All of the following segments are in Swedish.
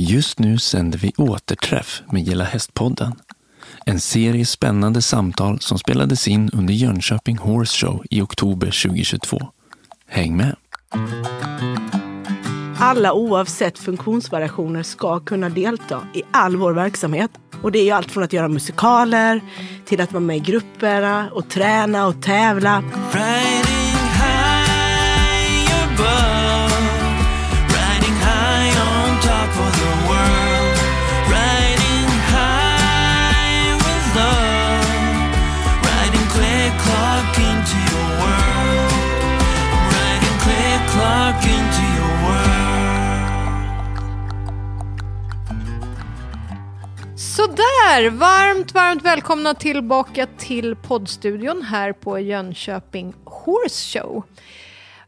Just nu sänder vi Återträff med Gilla Hästpodden. En serie spännande samtal som spelades in under Jönköping Horse Show i oktober 2022. Häng med! Alla oavsett funktionsvariationer ska kunna delta i all vår verksamhet. Och det är ju allt från att göra musikaler till att vara med i grupperna och träna och tävla. Riding Sådär, varmt, varmt välkomna tillbaka till poddstudion här på Jönköping Horse Show.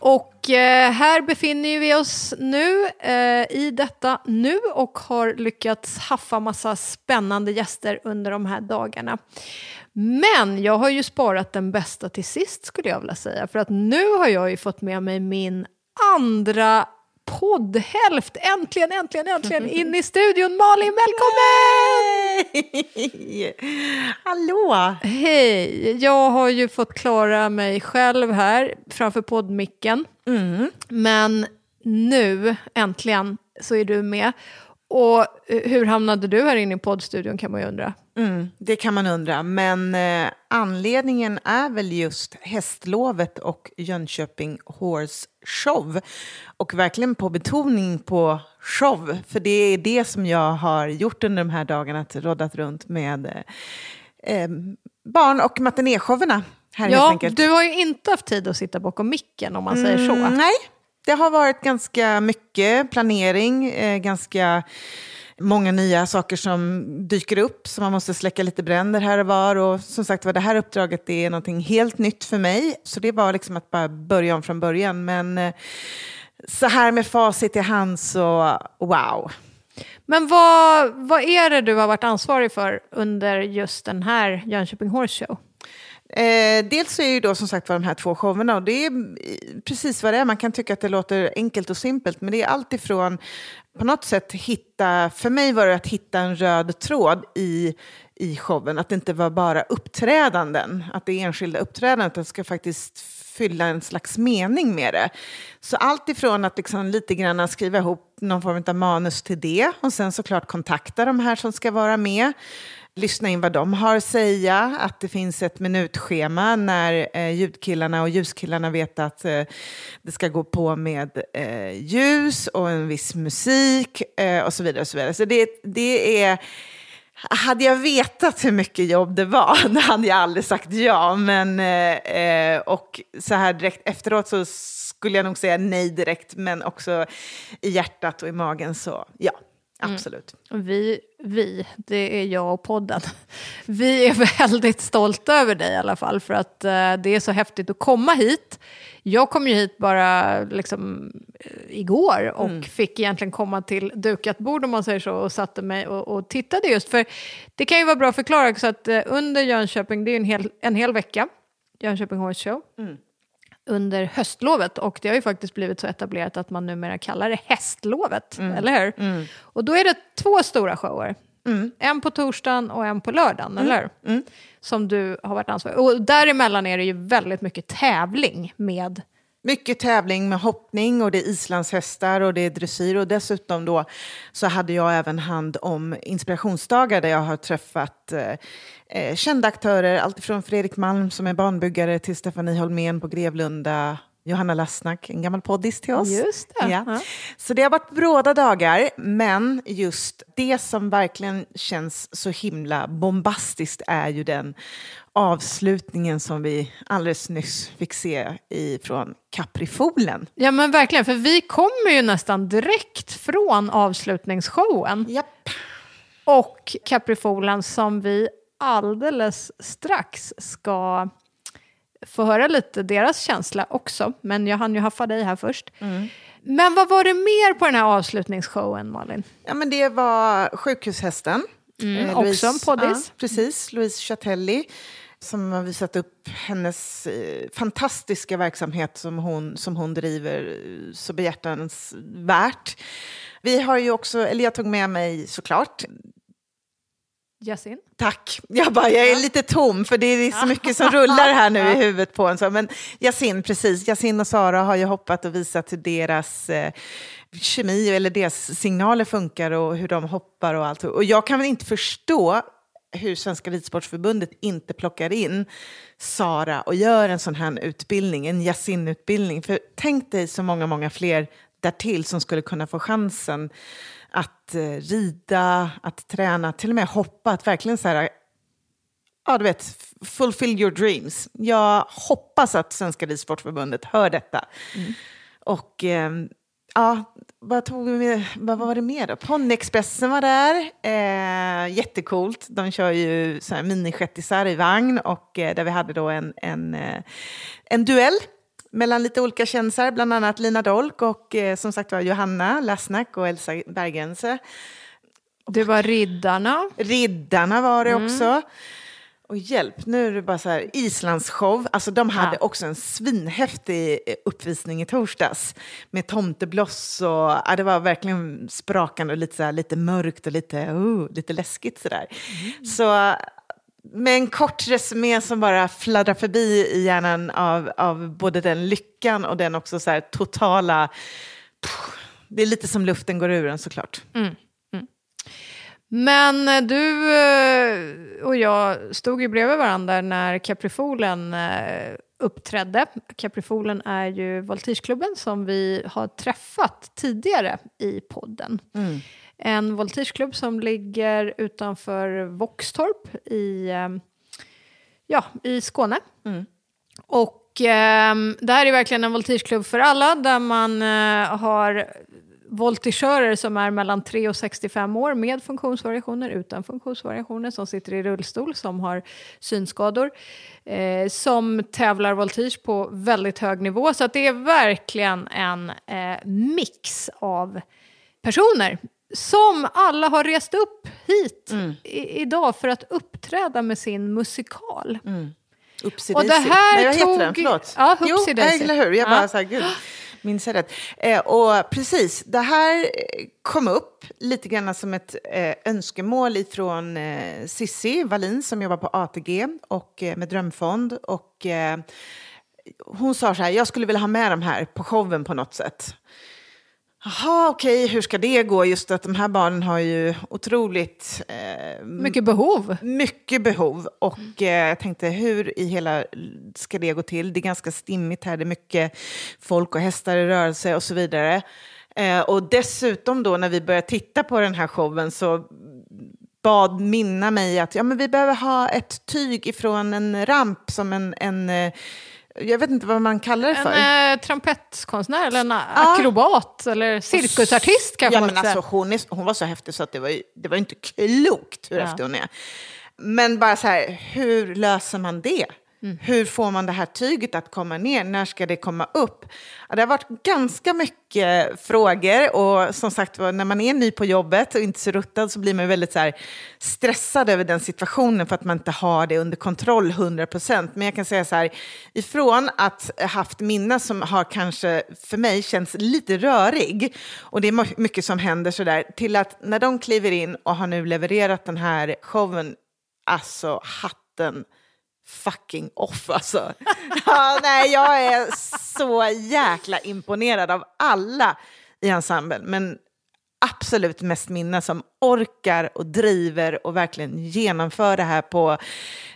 Och eh, här befinner vi oss nu eh, i detta nu och har lyckats haffa massa spännande gäster under de här dagarna. Men jag har ju sparat den bästa till sist skulle jag vilja säga. För att nu har jag ju fått med mig min andra poddhälft. Äntligen, äntligen, äntligen in i studion. Malin, välkommen! Hallå! Hej! Jag har ju fått klara mig själv här framför poddmicken. Men nu, äntligen, så är du med. Och eh, hur hamnade du här inne i poddstudion kan man ju undra. Mm, det kan man undra, men eh, anledningen är väl just hästlovet och Jönköping Horse Show. Och verkligen på betoning på show, för det är det som jag har gjort under de här dagarna, att roddat runt med eh, eh, barn och matinéshowerna här Ja, du har ju inte haft tid att sitta bakom micken om man säger så. Mm, nej, det har varit ganska mycket planering, eh, ganska många nya saker som dyker upp, så man måste släcka lite bränder här och var. Och som sagt var, det här uppdraget det är någonting helt nytt för mig, så det var liksom att bara börja om från början. Men eh, så här med facit i hand så, wow. Men vad, vad är det du har varit ansvarig för under just den här Jönköping Horse Show? Eh, dels är ju då som sagt var de här två showerna och det är eh, precis vad det är. Man kan tycka att det låter enkelt och simpelt men det är allt ifrån på något sätt hitta, för mig var det att hitta en röd tråd i, i showen. Att det inte var bara uppträdanden, att det är enskilda uppträdanden, att ska faktiskt fylla en slags mening med det. Så allt ifrån att liksom lite grann skriva ihop någon form av manus till det och sen såklart kontakta de här som ska vara med lyssna in vad de har att säga, att det finns ett minutschema när eh, ljudkillarna och ljuskillarna vet att eh, det ska gå på med eh, ljus och en viss musik eh, och så vidare. Och så vidare. så det, det är... Hade jag vetat hur mycket jobb det var, då hade jag aldrig sagt ja. Men, eh, eh, och så här direkt efteråt så skulle jag nog säga nej direkt, men också i hjärtat och i magen så ja, absolut. Vi, vi, det är jag och podden. Vi är väldigt stolta över dig i alla fall för att eh, det är så häftigt att komma hit. Jag kom ju hit bara liksom, eh, igår och fick egentligen komma till dukat bord om man säger så och satte mig och, och tittade just. För det kan ju vara bra att förklara också att eh, under Jönköping, det är en hel, en hel vecka, Jönköping Horse Show under höstlovet. Och det har ju faktiskt blivit så etablerat att man numera kallar det hästlovet, eller hur? Och då är det två stora shower. En på torsdagen och en på lördagen, eller hur? Som du har varit ansvarig Och däremellan är det ju väldigt mycket tävling med mycket tävling med hoppning och det är islandshästar och det är dressyr. Och dessutom då så hade jag även hand om inspirationsdagar där jag har träffat eh, eh kända aktörer, alltifrån Fredrik Malm som är banbyggare till Stefanie Holmén på Grevlunda, Johanna Lassnack, en gammal poddis till oss. Just det, Ja. ja. Så det har varit bråda dagar, men just det som verkligen känns så himla bombastiskt är ju den avslutningen som vi alldeles nyss fick se ifrån Caprifolen. Ja men verkligen, för vi kommer ju nästan direkt från avslutningsshowen. Japp. Och Caprifolen som vi alldeles strax ska få höra lite deras känsla också. Men jag hann ju haffa dig här först. Men vad var det mer på den här avslutningsshowen, Malin? Ja, men det var Sjukhushästen. Mm, också en poddis. Ja, precis, Louise Chatelli som har visat upp hennes eh, fantastiska verksamhet som hon, som hon driver eh, så behjärtansvärt. Vi har ju också, eller jag tog med mig såklart, Yasin? Tack. Jag, bara, jag är lite tom för det är så mycket som rullar här nu i huvudet på en. Så. Men Yasin, precis. Yasin och Sara har ju hoppat och visat hur deras eh, kemi eller deras signaler funkar och hur de hoppar och allt. Och jag kan väl inte förstå hur Svenska Ridsportförbundet inte plockar in Sara och gör en sån här utbildning, en Yasin-utbildning. För tänk dig så många, många fler därtill som skulle kunna få chansen att eh, rida, att träna, till och med hoppa, att verkligen så här, ja du vet, fulfill your dreams. Jag hoppas att Svenska Ridsportförbundet hör detta. Och eh, ja, vad, tog vi med, vad var det mer då? Ponnyexpressen var där, eh, jättecoolt. De kör ju så här minishettisar i vagn och eh, där vi hade då en, en, eh, en duell mellan lite olika kändisar, bland annat Lina Dolk och eh, som sagt var Johanna Lassnack och Elsa Bergense. Det var Riddarna. Riddarna var det Mm. också. Och hjälp, nu är det bara så här, Islandsshow. Alltså de hade Ja. också en svinhäftig eh, uppvisning i torsdags. Med tomtebloss och ja, det var verkligen sprakande och lite, så här, lite mörkt och lite, uh, lite läskigt sådär. Mm. Så med en kort resumé som bara fladdrar förbi i hjärnan av, av både den lyckan och den också så totala... Pff, det är lite som luften går ur en såklart. Men eh, du eh, och jag stod ju bredvid varandra när Caprifolen eh, uppträdde. Caprifolen är ju voltigeklubben som vi har träffat tidigare i podden. En voltigeklubb som ligger utanför Våxtorp i, eh, ja, i Skåne. Och eh, det här är verkligen en voltigeklubb för alla där man eh, har voltigörer som är mellan 3 och 65 år med funktionsvariationer, utan funktionsvariationer, som sitter i rullstol, som har synskador, eh, som tävlar voltige på väldigt hög nivå. Så det är verkligen en eh, mix av personer som alla har rest upp hit i, idag för att uppträda med sin musikal. Upsi Och det här Nej, vad heter den? Förlåt. Ja, jo, eller hur? Jag Ja. bara så här, gud, minns jag rätt? Eh, och precis, det här eh, kom upp lite grann som ett eh, önskemål ifrån eh, Sissi Wallin som jobbar på ATG och eh, med Drömfond. Och, eh, hon sa så här, jag skulle vilja ha med de här på showen på något sätt. Jaha, okej, hur ska det gå? Just att de här barnen har ju otroligt eh, Mycket behov. mycket behov. Och eh, jag tänkte, hur i hela ska det gå till? Det är ganska stimmigt här, det är mycket folk och hästar i rörelse och så vidare. Eh, och dessutom då när vi började titta på den här showen så bad Minna mig att ja, men vi behöver ha ett tyg ifrån en ramp som en, en eh, jag vet inte vad man kallar det för. En eh, trumpetkonstnär eller en akrobat eller cirkusartist kanske ja, man men säga. alltså, hon, är, hon var så häftig så att det var, ju- det var inte klokt hur Ja. häftig hon är. Men bara så här, hur löser man det? Mm. Hur får man det här tyget att komma ner? När ska det komma upp? Ja, det har varit ganska mycket frågor och som sagt när man är ny på jobbet och inte så ruttad så blir man väldigt så här, stressad över den situationen för att man inte har det under kontroll 100%. Men jag kan säga så här, ifrån att ha haft Minna som har kanske för mig känts lite rörig och det är mycket som händer sådär till att när de kliver in och har nu levererat den här showen, alltså hatten fucking off alltså. ja, nej, jag är så jäkla imponerad av alla i ensemblen. Men absolut mest Minna som orkar och driver och verkligen genomför det här på,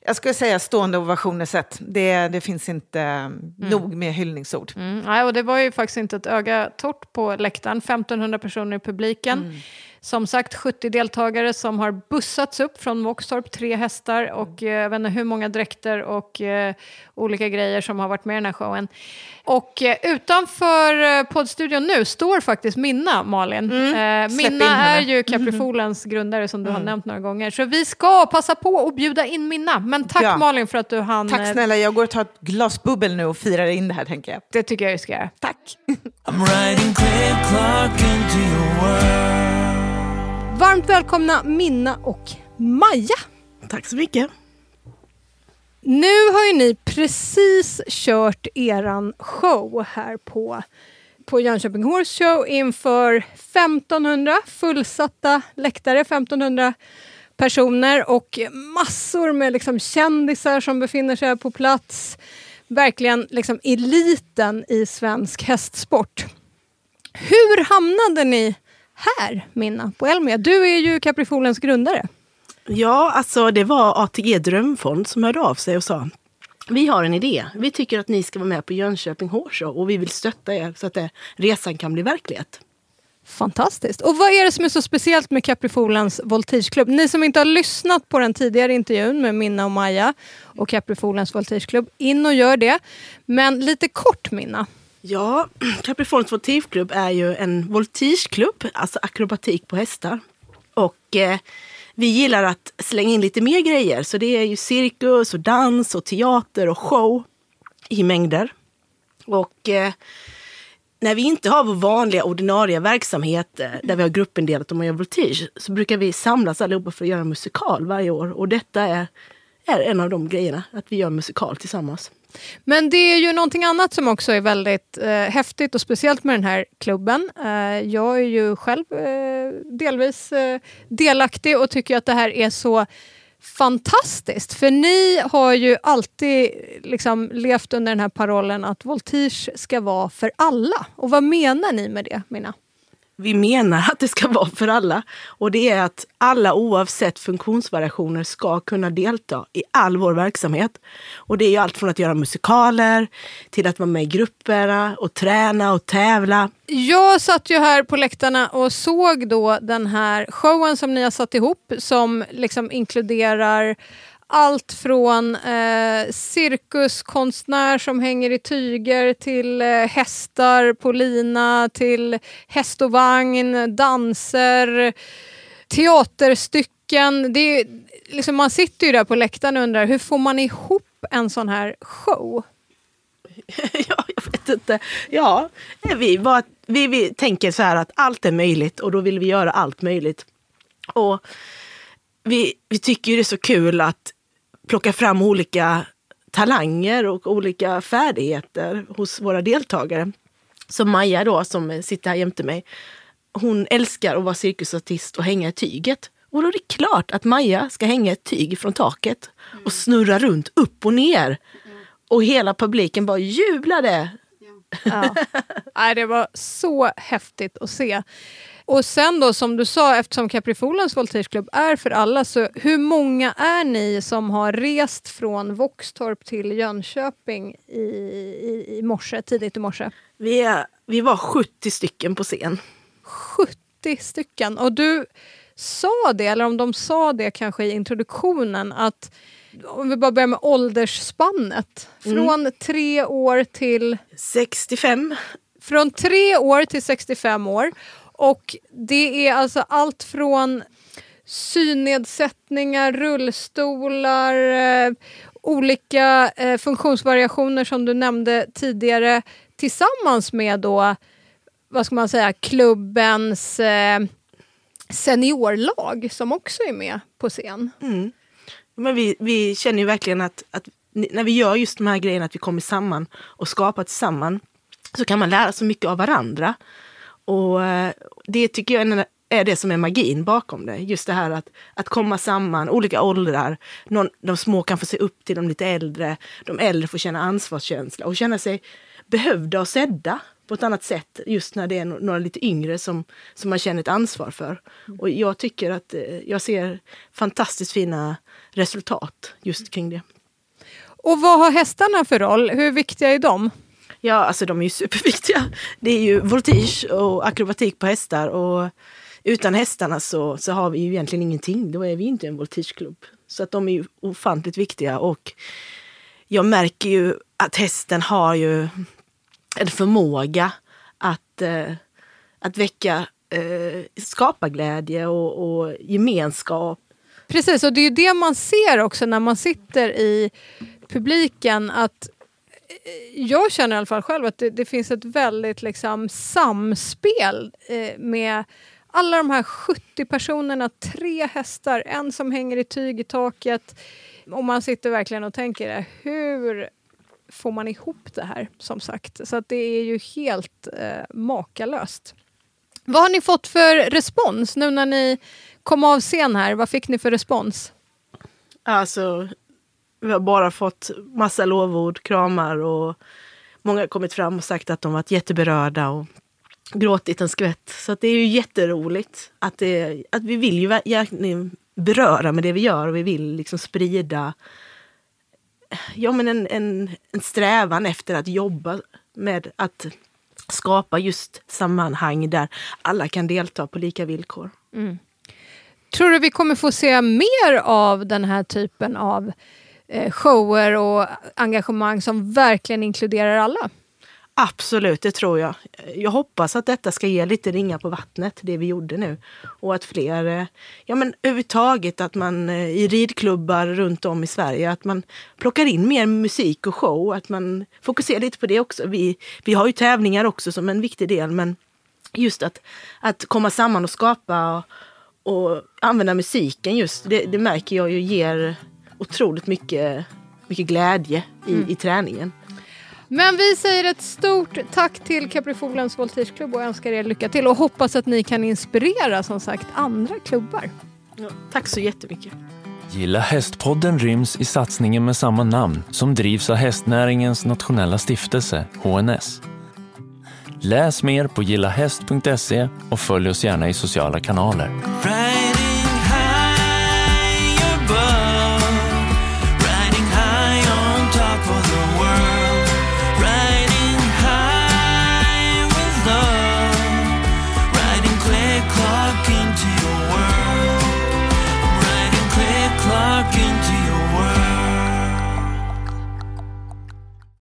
jag skulle säga stående ovationer sätt. Det, det finns inte eh, nog med hyllningsord. Mm, nej, och det var ju faktiskt inte ett öga torrt på läktaren. 1500 personer i publiken. Mm. Som sagt 70 deltagare som har bussats upp från Våxtorp, tre hästar och eh, jag vet inte hur många dräkter och eh, olika grejer som har varit med i den här showen. Och eh, utanför eh, poddstudion nu står faktiskt Minna, Malin. Mm. Minna är ju Caprifolens grundare som du har nämnt några gånger. Så vi ska passa på och bjuda in Minna. Men tack Ja. Malin för att du hann. Tack eh, snälla, jag går och tar ett glas bubbel nu och firar in det här tänker jag. Det tycker jag vi ska göra. Tack! I'm riding click clock into your world. Varmt välkomna Minna och Maja. Tack så mycket. Nu har ju ni precis kört eran show här på på Jönköping Horse Show inför 1500 fullsatta läktare, 1500 personer och massor med liksom kändisar som befinner sig på plats. Verkligen liksom eliten i svensk hästsport. Hur hamnade ni här, Minna, på Elmia? Du är ju Caprifolens grundare. Ja, alltså det var ATG Drömfond som hörde av sig och sa vi har en idé. Vi tycker att ni ska vara med på Jönköping Horse Show och vi vill stötta er så att det, resan kan bli verklighet. Fantastiskt. Och vad är det som är så speciellt med Caprifolens Voltigeklubb? Ni som inte har lyssnat på den tidigare intervjun med Minna och Maja och Caprifolens Voltigeklubb, in och gör det. Men lite kort Minna. Ja, Caprifolens Voltigeklubb är ju en voltigeklubb, alltså akrobatik på hästar. Och eh, vi gillar att slänga in lite mer grejer. Så det är ju cirkus och dans och teater och show i mängder. Och eh, när vi inte har vår vanliga ordinarie verksamhet eh, där vi har gruppindelat och man gör voltige så brukar vi samlas allihopa för att göra musikal varje år. Och detta är, är en av de grejerna, att vi gör musikal tillsammans. Men det är ju någonting annat som också är väldigt eh, häftigt och speciellt med den här klubben. Eh, jag är ju själv eh, delvis eh, delaktig och tycker att det här är så fantastiskt. För ni har ju alltid liksom levt under den här parollen att voltige ska vara för alla. Och vad menar ni med det, Mina? Vi menar att det ska vara för alla. Och det är att alla oavsett funktionsvariationer ska kunna delta i all vår verksamhet. Och det är ju allt från att göra musikaler till att vara med i grupperna och träna och tävla. Jag satt ju här på läktarna och såg då den här showen som ni har satt ihop som liksom inkluderar allt från eh, cirkuskonstnär som hänger i tyger till eh, hästar på lina, till häst och vagn, danser, teaterstycken. Det är, liksom, man sitter ju där på läktaren och undrar hur får man ihop en sån här show? ja, jag vet inte. Ja, eh, vi, var, vi, vi tänker så här att allt är möjligt och då vill vi göra allt möjligt. Och vi, vi tycker det är så kul att plocka fram olika talanger och olika färdigheter hos våra deltagare. Som Maja då, som sitter här jämte mig. Hon älskar att vara cirkusartist och hänga i tyget. Och då är det klart att Maja ska hänga ett tyg från taket och snurra runt upp och ner. Och hela publiken bara jublade. Ja. Nej, det var så häftigt att se. Och sen då som du sa, eftersom Caprifolens voltigeklubb är för alla, så hur många är ni som har rest från Våxtorp till Jönköping i, i, i morse, tidigt i morse? Vi, är, vi var 70 stycken på scen. 70 stycken. Och du sa det, eller om de sa det kanske i introduktionen, att om vi bara börjar med åldersspannet. Från mm. tre år till... 65. Från tre år till 65 år. Och det är alltså allt från synnedsättningar, rullstolar, eh, olika eh, funktionsvariationer som du nämnde tidigare tillsammans med då, vad ska man säga, klubbens eh, seniorlag som också är med på scen. Mm. Men vi, vi känner ju verkligen att, att när vi gör just de här grejerna, att vi kommer samman och skapar tillsammans, så kan man lära sig mycket av varandra. Och eh, det tycker jag är det som är magin bakom det. Just det här att, att komma samman, olika åldrar. Någon, de små kan få se upp till de lite äldre. De äldre får känna ansvarskänsla och känna sig behövda och sedda på ett annat sätt just när det är några lite yngre som, som man känner ett ansvar för. Och jag tycker att eh, jag ser fantastiskt fina resultat just kring det. Och vad har hästarna för roll? Hur viktiga är de? Ja, alltså de är ju superviktiga. Det är ju voltige och akrobatik på hästar och utan hästarna så, så har vi ju egentligen ingenting. Då är vi inte en voltigeklubb. Så att de är ju ofantligt viktiga och jag märker ju att hästen har ju en förmåga att, eh, att väcka eh, skaparglädje och, och gemenskap. Precis, och det är ju det man ser också när man sitter i publiken att Eh, jag känner i alla fall själv att det, det finns ett väldigt liksom, samspel eh, med alla de här 70 personerna, tre hästar, en som hänger i tyg i taket. Och man sitter verkligen och tänker hur får man ihop det här som sagt. Så att det är ju helt eh, makalöst. Vad har ni fått för respons nu när ni kom av scen här? Vad fick ni för respons? Alltså, vi har bara fått massa lovord, kramar och många har kommit fram och sagt att de varit jätteberörda och gråtit en skvätt. Så att det är ju jätteroligt att, det, att vi vill ju beröra med det vi gör och vi vill liksom sprida ja, men en, en, en strävan efter att jobba med att skapa just sammanhang där alla kan delta på lika villkor. Mm. Tror du vi kommer få se mer av den här typen av Eh, shower och engagemang som verkligen inkluderar alla? Absolut, det tror jag. Jag hoppas att detta ska ge lite ringar på vattnet, det vi gjorde nu. Och att fler, eh, ja men överhuvudtaget att man eh, i ridklubbar runt om i Sverige, att man plockar in mer musik och show, att man fokuserar lite på det också. Vi, vi har ju tävlingar också som en viktig del, men just att, att komma samman och skapa och, och använda musiken just, det, det märker jag ju ger otroligt mycket, mycket glädje i, i träningen. Men vi säger ett stort tack till Caprifolens Voltigeklubb och önskar er lycka till och hoppas att ni kan inspirera som sagt andra klubbar. Ja, tack så jättemycket. Gilla hästpodden ryms i satsningen med samma namn som drivs av hästnäringens nationella stiftelse, HNS. Läs mer på gillahäst.se och följ oss gärna i sociala kanaler.